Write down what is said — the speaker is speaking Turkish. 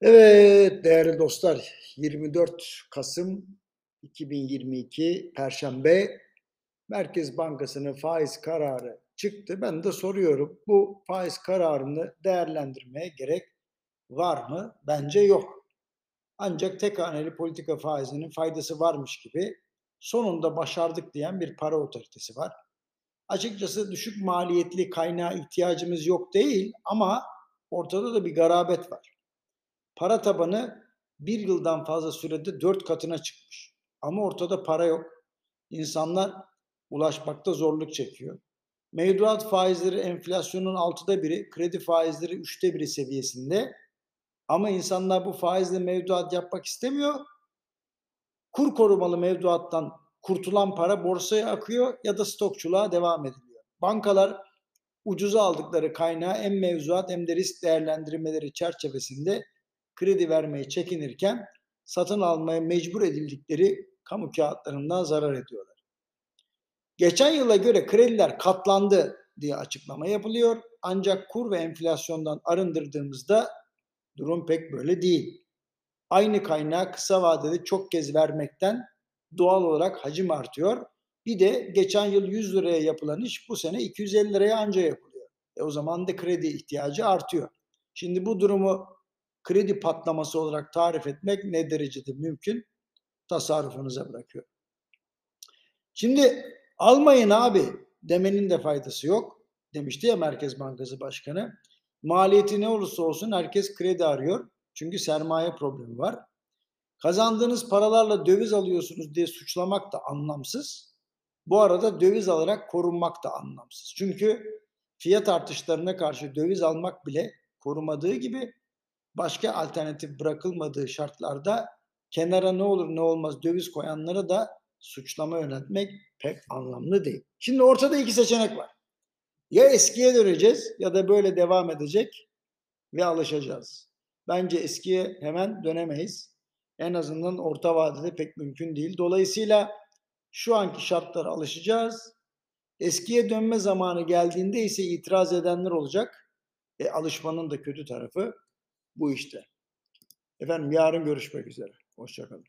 Evet değerli dostlar 24 Kasım 2022 Perşembe Merkez Bankası'nın faiz kararı çıktı. Ben de soruyorum bu faiz kararını değerlendirmeye gerek var mı? Bence yok. Ancak tek haneli politika faizinin faydası varmış gibi sonunda başardık diyen bir para otoritesi var. Açıkçası düşük maliyetli kaynağa ihtiyacımız yok değil ama ortada da bir garabet var. Para tabanı bir yıldan fazla sürede dört katına çıkmış. Ama ortada para yok. İnsanlar ulaşmakta zorluk çekiyor. Mevduat faizleri enflasyonun altıda biri, kredi faizleri üçte biri seviyesinde. Ama insanlar bu faizle mevduat yapmak istemiyor. Kur korumalı mevduattan kurtulan para borsaya akıyor ya da stokçuluğa devam ediliyor. Bankalar ucuza aldıkları kaynağı hem mevzuat hem de risk değerlendirmeleri çerçevesinde kredi vermeye çekinirken satın almaya mecbur edildikleri kamu kağıtlarından zarar ediyorlar. Geçen yıla göre krediler katlandı diye açıklama yapılıyor. Ancak kur ve enflasyondan arındırdığımızda durum pek böyle değil. Aynı kaynağı kısa vadede çok kez vermekten doğal olarak hacim artıyor. Bir de geçen yıl 100 liraya yapılan iş bu sene 250 liraya anca yapılıyor. E o zaman da kredi ihtiyacı artıyor. Şimdi bu durumu kredi patlaması olarak tarif etmek ne derecede mümkün? Tasarrufunuza bırakıyorum. Şimdi almayın abi demenin de faydası yok demişti ya Merkez Bankası Başkanı. Maliyeti ne olursa olsun herkes kredi arıyor. Çünkü sermaye problemi var. Kazandığınız paralarla döviz alıyorsunuz diye suçlamak da anlamsız. Bu arada döviz alarak korunmak da anlamsız. Çünkü fiyat artışlarına karşı döviz almak bile korumadığı gibi başka alternatif bırakılmadığı şartlarda kenara ne olur ne olmaz döviz koyanlara da suçlama yöneltmek pek anlamlı değil. Şimdi ortada iki seçenek var. Ya eskiye döneceğiz ya da böyle devam edecek ve alışacağız. Bence eskiye hemen dönemeyiz. En azından orta vadede pek mümkün değil. Dolayısıyla şu anki şartlara alışacağız. Eskiye dönme zamanı geldiğinde ise itiraz edenler olacak. E, alışmanın da kötü tarafı bu işte. Efendim yarın görüşmek üzere. Hoşçakalın.